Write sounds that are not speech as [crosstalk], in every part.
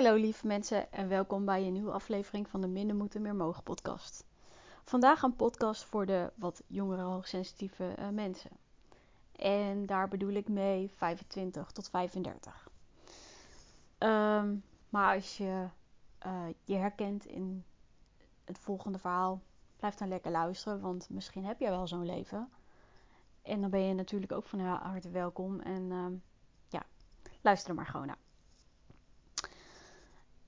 Hallo lieve mensen en welkom bij een nieuwe aflevering van de Minder Moeten Meer Mogen podcast. Vandaag een podcast voor de wat jongere hoogsensitieve uh, mensen. En daar bedoel ik mee 25 tot 35. Um, maar als je uh, je herkent in het volgende verhaal, blijf dan lekker luisteren, want misschien heb jij wel zo'n leven. En dan ben je natuurlijk ook van harte welkom. En uh, ja, luister er maar gewoon naar.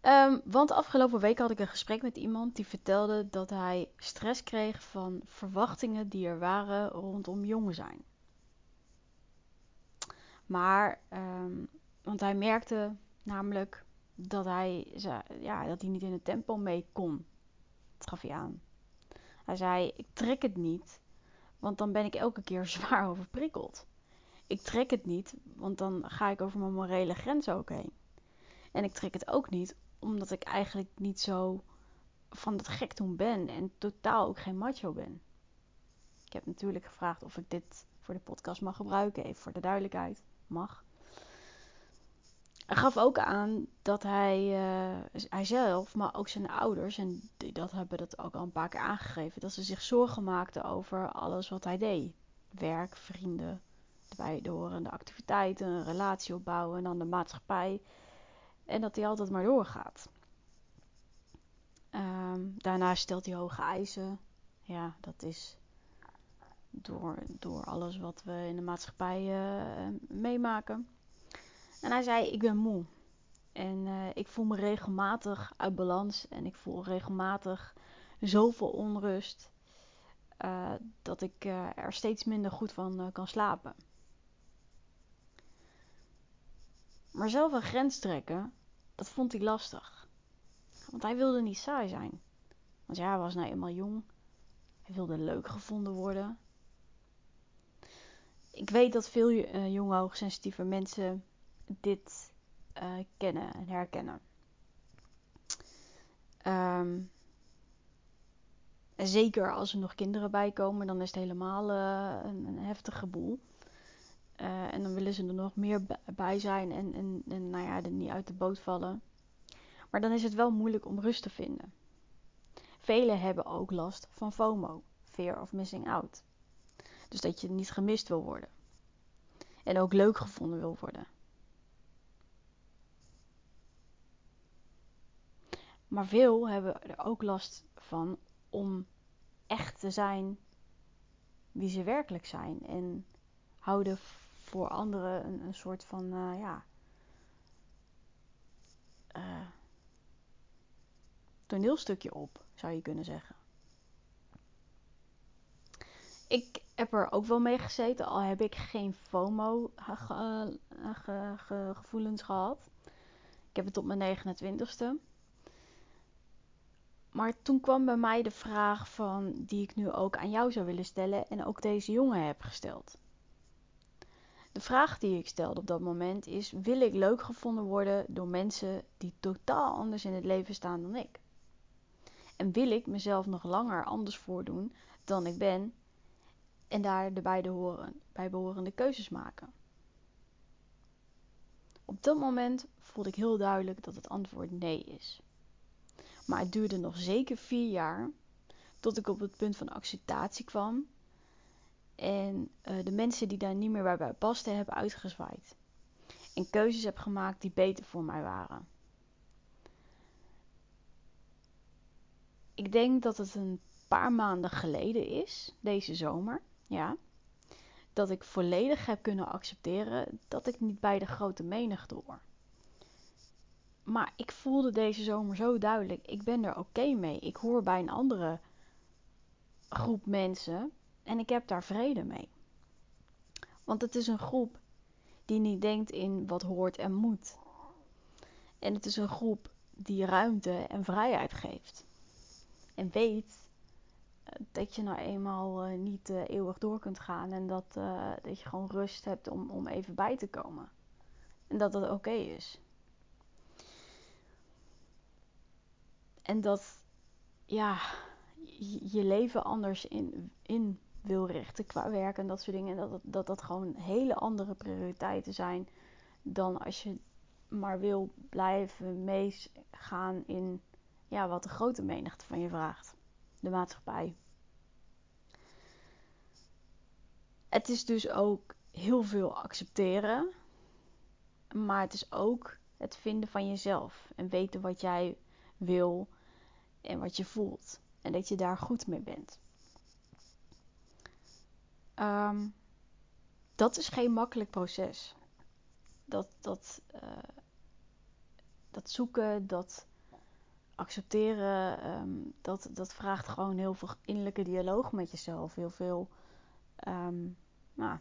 Um, want afgelopen week had ik een gesprek met iemand die vertelde dat hij stress kreeg van verwachtingen die er waren rondom jong zijn. Maar, um, want hij merkte namelijk dat hij, ja, dat hij niet in het tempo mee kon. Dat gaf hij aan. Hij zei: Ik trek het niet, want dan ben ik elke keer [laughs] zwaar overprikkeld. Ik trek het niet, want dan ga ik over mijn morele grens ook heen. En ik trek het ook niet, omdat ik eigenlijk niet zo van dat gek doen ben en totaal ook geen macho ben. Ik heb natuurlijk gevraagd of ik dit voor de podcast mag gebruiken, even voor de duidelijkheid. Mag. Hij gaf ook aan dat hij, uh, hij zelf, maar ook zijn ouders, en dat hebben dat ook al een paar keer aangegeven, dat ze zich zorgen maakten over alles wat hij deed. Werk, vrienden, de bijhorende activiteiten, een relatie opbouwen en dan de maatschappij. En dat hij altijd maar doorgaat. Um, daarnaast stelt hij hoge eisen. Ja, dat is door, door alles wat we in de maatschappij uh, meemaken. En hij zei: Ik ben moe. En uh, ik voel me regelmatig uit balans. En ik voel regelmatig zoveel onrust. Uh, dat ik er steeds minder goed van kan slapen. Maar zelf een grens trekken, dat vond hij lastig. Want hij wilde niet saai zijn. Want ja, hij was nou eenmaal jong. Hij wilde leuk gevonden worden. Ik weet dat veel uh, jonge hoogsensitieve mensen dit uh, kennen en herkennen. Um, zeker als er nog kinderen bij komen, dan is het helemaal uh, een, een, heftige boel. Uh, en dan willen ze er nog meer bij zijn en, en, en nou ja, er niet uit de boot vallen. Maar dan is het wel moeilijk om rust te vinden. Velen hebben ook last van FOMO, fear of missing out. Dus dat je niet gemist wil worden. En ook leuk gevonden wil worden. Maar veel hebben er ook last van om echt te zijn wie ze werkelijk zijn. En houden voor anderen een, een soort van, uh, ja, uh, toneelstukje op, zou je kunnen zeggen. Ik heb er ook wel mee gezeten, al heb ik geen FOMO-gevoelens eh, gehad. Ik heb het op mijn 29ste. Maar toen kwam bij mij de vraag van die ik nu ook aan jou zou willen stellen en ook deze jongen heb gesteld. De vraag die ik stelde op dat moment is: wil ik leuk gevonden worden door mensen die totaal anders in het leven staan dan ik? En wil ik mezelf nog langer anders voordoen dan ik ben en daar de bijbehorende keuzes maken? Op dat moment voelde ik heel duidelijk dat het antwoord nee is. Maar het duurde nog zeker vier jaar tot ik op het punt van acceptatie kwam. En uh, de mensen die daar niet meer bij, bij pasten, hebben uitgezwaaid. En keuzes heb gemaakt die beter voor mij waren. Ik denk dat het een paar maanden geleden is, deze zomer, ja, dat ik volledig heb kunnen accepteren dat ik niet bij de grote menigte hoor. Maar ik voelde deze zomer zo duidelijk, ik ben er oké mee. Ik hoor bij een andere groep mensen en ik heb daar vrede mee. Want het is een groep die niet denkt in wat hoort en moet. En het is een groep die ruimte en vrijheid geeft. En weet eh, dat je nou eenmaal uh, niet uh, eeuwig door kunt gaan en dat, dat je gewoon rust hebt om, om even bij te komen. En dat dat oké is. En dat ja, je leven anders in, in wil richten qua werk en dat soort dingen. En dat, dat dat gewoon hele andere prioriteiten zijn dan als je maar wil blijven meegaan in ja, wat de grote menigte van je vraagt. De maatschappij. Het is dus ook heel veel accepteren. Maar het is ook het vinden van jezelf. En weten wat jij wil en wat je voelt. En dat je daar goed mee bent. Ehm, dat is geen makkelijk proces. Dat, dat, uh, dat zoeken, dat accepteren, um, dat, dat vraagt gewoon heel veel innerlijke dialoog met jezelf. Heel veel, um, nou,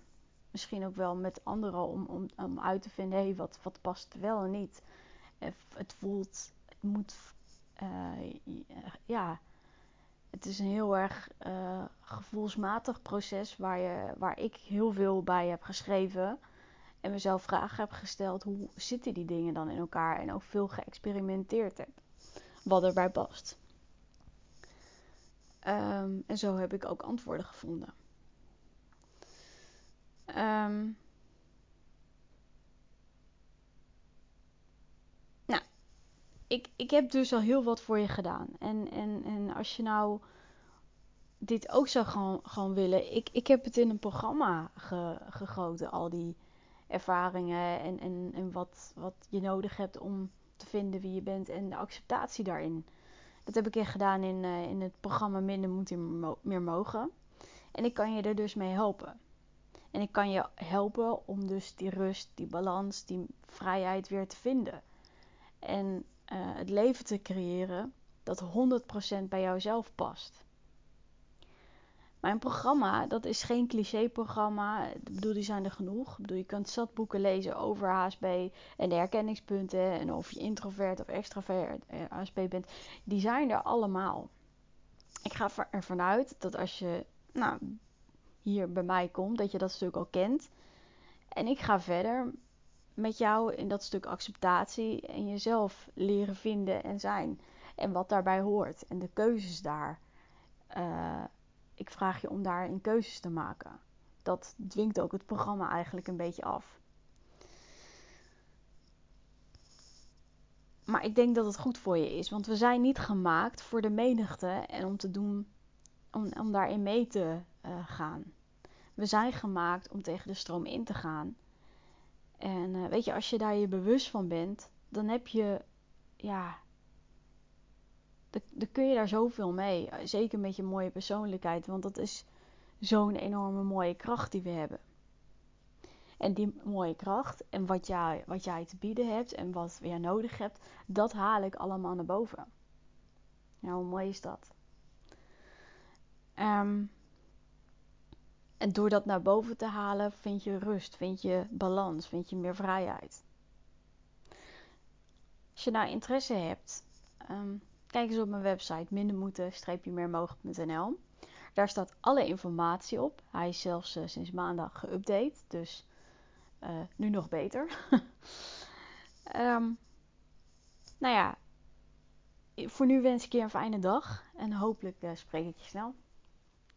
misschien ook wel met anderen om, om, om uit te vinden, hé, wat, wat past wel en niet. Het voelt, het moet, uh, ja, het is een heel erg uh, gevoelsmatig proces waar, je, waar ik heel veel bij heb geschreven. En mezelf vragen heb gesteld, hoe zitten die dingen dan in elkaar? En ook veel geëxperimenteerd heb. Wat erbij past. Um, en zo heb ik ook antwoorden gevonden. Um, ik, ik heb dus al heel wat voor je gedaan. En, en, en als je nou dit ook zou gewoon willen. Ik, ik heb het in een programma ge, gegoten, al die ervaringen en, en, en wat, wat je nodig hebt om te vinden wie je bent en de acceptatie daarin. Dat heb ik echt gedaan in, uh, in het programma Minder moet meer mogen. En ik kan je er dus mee helpen. En ik kan je helpen om dus die rust, die balans, die vrijheid weer te vinden. En het leven te creëren dat 100% bij jouzelf past. Mijn programma, dat is geen cliché-programma. Ik bedoel, die zijn er genoeg. Ik bedoel, je kunt zat boeken lezen over HSP en de herkenningspunten. En of je introvert of extravert HSP eh, bent. Die zijn er allemaal. Ik ga ervan uit dat als je nou, hier bij mij komt, dat je dat stuk al kent. En ik ga verder met jou in dat stuk acceptatie en jezelf leren vinden en zijn. En wat daarbij hoort. En de keuzes daar. Uh, ik vraag je om daarin keuzes te maken. Dat dwingt ook het programma eigenlijk een beetje af. Maar ik denk dat het goed voor je is, want we zijn niet gemaakt voor de menigte en om te doen, om, om daarin mee te uh, gaan. We zijn gemaakt om tegen de stroom in te gaan. En uh, weet je, als je daar je bewust van bent, dan heb je, ja, dan kun je daar zoveel mee. Zeker met je mooie persoonlijkheid, want dat is zo'n enorme mooie kracht die we hebben. En die mooie kracht en wat jij, wat jij te bieden hebt en wat jij nodig hebt, dat haal ik allemaal naar boven. Nou, hoe mooi is dat? Um, en door dat naar boven te halen, vind je rust, vind je balans, vind je meer vrijheid. Als je nou interesse hebt, um, Kijk eens op mijn website mindermoeten-meermogen.nl. Daar staat alle informatie op. Hij is zelfs uh, sinds maandag geüpdate, dus uh, nu nog beter. um, [laughs] nou ja, voor nu wens ik je een fijne dag en hopelijk uh, spreek ik je snel.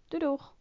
Doei doeg!